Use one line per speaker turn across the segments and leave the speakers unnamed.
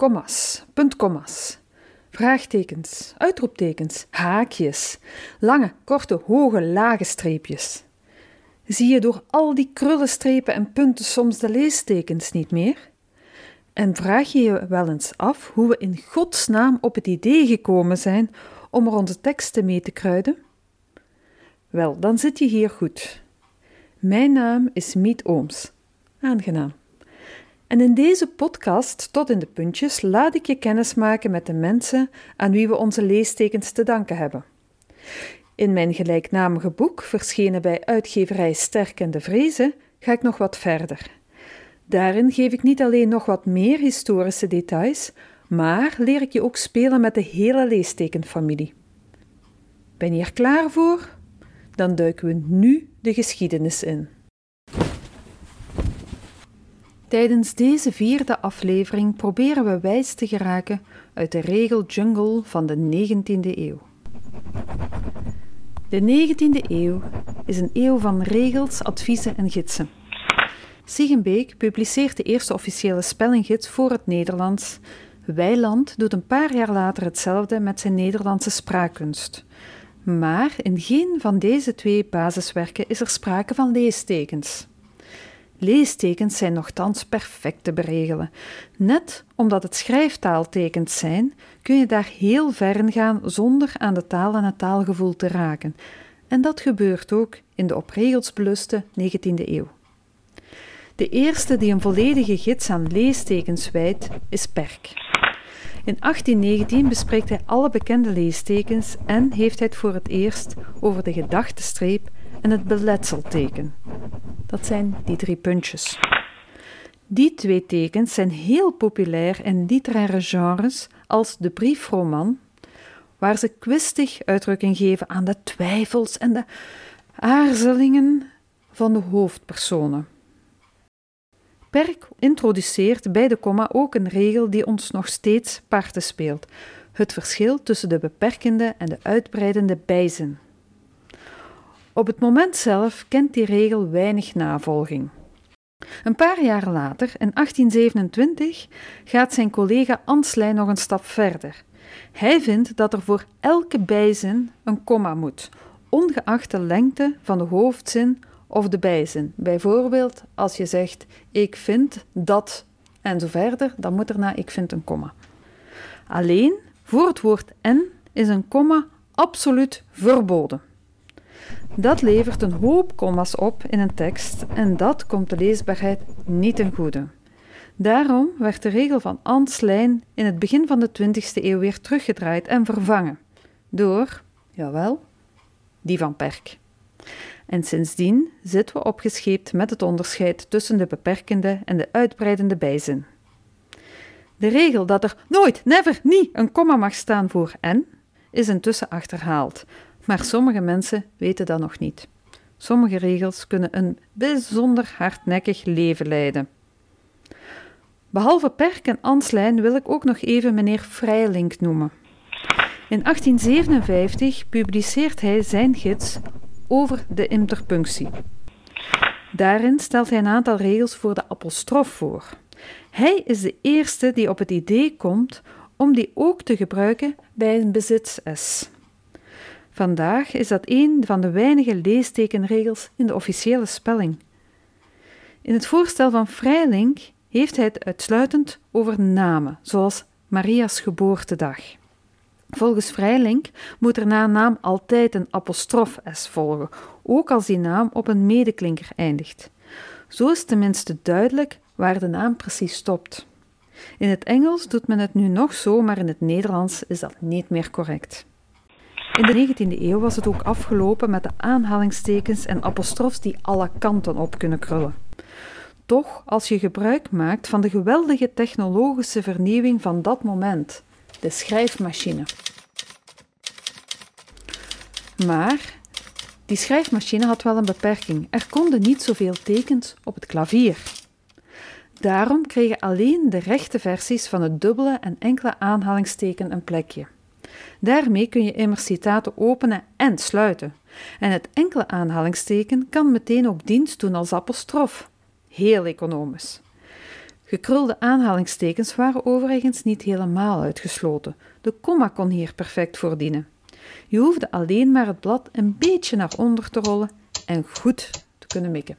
kommas, puntkommas, vraagtekens, uitroeptekens, haakjes, lange, korte, hoge, lage streepjes. Zie je door al die krullenstrepen en punten soms de leestekens niet meer? En vraag je je wel eens af hoe we in godsnaam op het idee gekomen zijn om er onze teksten mee te kruiden? Wel, dan zit je hier goed. Mijn naam is Miet Ooms. Aangenaam. En in deze podcast, tot in de puntjes, laat ik je kennis maken met de mensen aan wie we onze leestekens te danken hebben. In mijn gelijknamige boek, verschenen bij uitgeverij Sterk en de Vrezen, ga ik nog wat verder. Daarin geef ik niet alleen nog wat meer historische details, maar leer ik je ook spelen met de hele leestekenfamilie. Ben je er klaar voor? Dan duiken we nu de geschiedenis in. Tijdens deze vierde aflevering proberen we wijs te geraken uit de regeljungle van de 19e eeuw. De 19e eeuw is een eeuw van regels, adviezen en gidsen. Siegenbeek publiceert de eerste officiële spellinggids voor het Nederlands. Weiland doet een paar jaar later hetzelfde met zijn Nederlandse spraakkunst. Maar in geen van deze twee basiswerken is er sprake van leestekens. Leestekens zijn nogthans perfect te beregelen. Net omdat het schrijftaaltekens zijn, kun je daar heel ver gaan zonder aan de taal en het taalgevoel te raken. En dat gebeurt ook in de op regels beluste 19e eeuw. De eerste die een volledige gids aan leestekens wijdt, is Perk. In 1819 bespreekt hij alle bekende leestekens en heeft hij het voor het eerst over de gedachtestreep en het beletselteken. Dat zijn die drie puntjes. Die twee tekens zijn heel populair in literaire genres als de briefroman, waar ze kwistig uitdrukking geven aan de twijfels en de aarzelingen van de hoofdpersonen. Perk introduceert bij de komma ook een regel die ons nog steeds parten speelt: het verschil tussen de beperkende en de uitbreidende bijzin. Op het moment zelf kent die regel weinig navolging. Een paar jaar later, in 1827, gaat zijn collega Ansley nog een stap verder. Hij vindt dat er voor elke bijzin een komma moet, ongeacht de lengte van de hoofdzin of de bijzin. Bijvoorbeeld, als je zegt ik vind dat en zo verder, dan moet er na ik vind een komma. Alleen voor het woord en is een komma absoluut verboden. Dat levert een hoop komma's op in een tekst en dat komt de leesbaarheid niet ten goede. Daarom werd de regel van Anslijn in het begin van de 20e eeuw weer teruggedraaid en vervangen door, jawel, die van Perk. En sindsdien zitten we opgescheept met het onderscheid tussen de beperkende en de uitbreidende bijzin. De regel dat er nooit, never, niet een komma mag staan voor en, is intussen achterhaald, maar sommige mensen weten dat nog niet. Sommige regels kunnen een bijzonder hardnekkig leven leiden. Behalve Perk en Anslijn wil ik ook nog even meneer Vrijlink noemen. In 1857 publiceert hij zijn gids over de interpunctie. Daarin stelt hij een aantal regels voor de apostrof voor. Hij is de eerste die op het idee komt om die ook te gebruiken bij een bezits-S. Vandaag is dat een van de weinige leestekenregels in de officiële spelling. In het voorstel van Vrijlink heeft hij het uitsluitend over namen, zoals Maria's geboortedag. Volgens Vrijlink moet er na een naam altijd een apostrof S volgen, ook als die naam op een medeklinker eindigt. Zo is tenminste duidelijk waar de naam precies stopt. In het Engels doet men het nu nog zo, maar in het Nederlands is dat niet meer correct. In de 19e eeuw was het ook afgelopen met de aanhalingstekens en apostrofs die alle kanten op kunnen krullen. Toch, als je gebruik maakt van de geweldige technologische vernieuwing van dat moment, de schrijfmachine. Maar die schrijfmachine had wel een beperking. Er konden niet zoveel tekens op het klavier. Daarom kregen alleen de rechte versies van het dubbele en enkele aanhalingsteken een plekje. Daarmee kun je immers citaten openen en sluiten. En het enkele aanhalingsteken kan meteen ook dienst doen als apostrof. Heel economisch. Gekrulde aanhalingstekens waren overigens niet helemaal uitgesloten. De komma kon hier perfect voor dienen. Je hoefde alleen maar het blad een beetje naar onder te rollen en goed te kunnen mikken.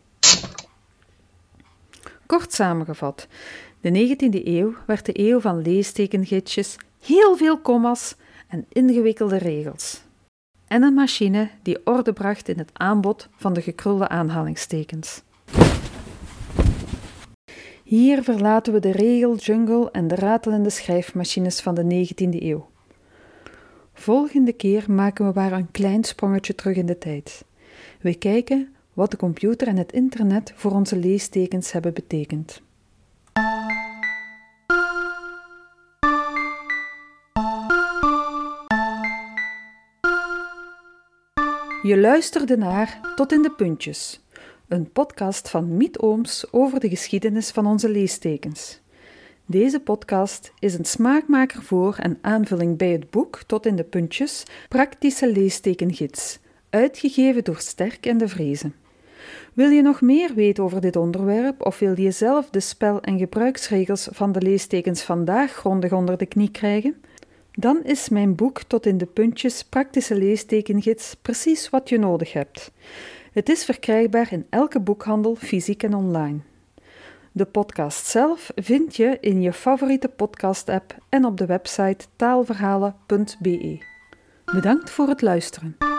Kort samengevat, de 19e eeuw werd de eeuw van leestekengidsjes, heel veel kommas en ingewikkelde regels. En een machine die orde bracht in het aanbod van de gekrulde aanhalingstekens. Hier verlaten we de regeljungle en de ratelende schrijfmachines van de 19e eeuw. Volgende keer maken we maar een klein sprongetje terug in de tijd. We kijken wat de computer en het internet voor onze leestekens hebben betekend. Je luisterde naar Tot in de Puntjes, een podcast van Miet Ooms over de geschiedenis van onze leestekens. Deze podcast is een smaakmaker voor en aanvulling bij het boek Tot in de Puntjes Praktische Leestekengids, uitgegeven door Sterk en de Vrezen. Wil je nog meer weten over dit onderwerp of wil je zelf de spel- en gebruiksregels van de leestekens vandaag grondig onder de knie krijgen? Dan is mijn boek Tot in de Puntjes Praktische Leestekengids precies wat je nodig hebt. Het is verkrijgbaar in elke boekhandel, fysiek en online. De podcast zelf vind je in je favoriete podcast-app en op de website taalverhalen.be. Bedankt voor het luisteren.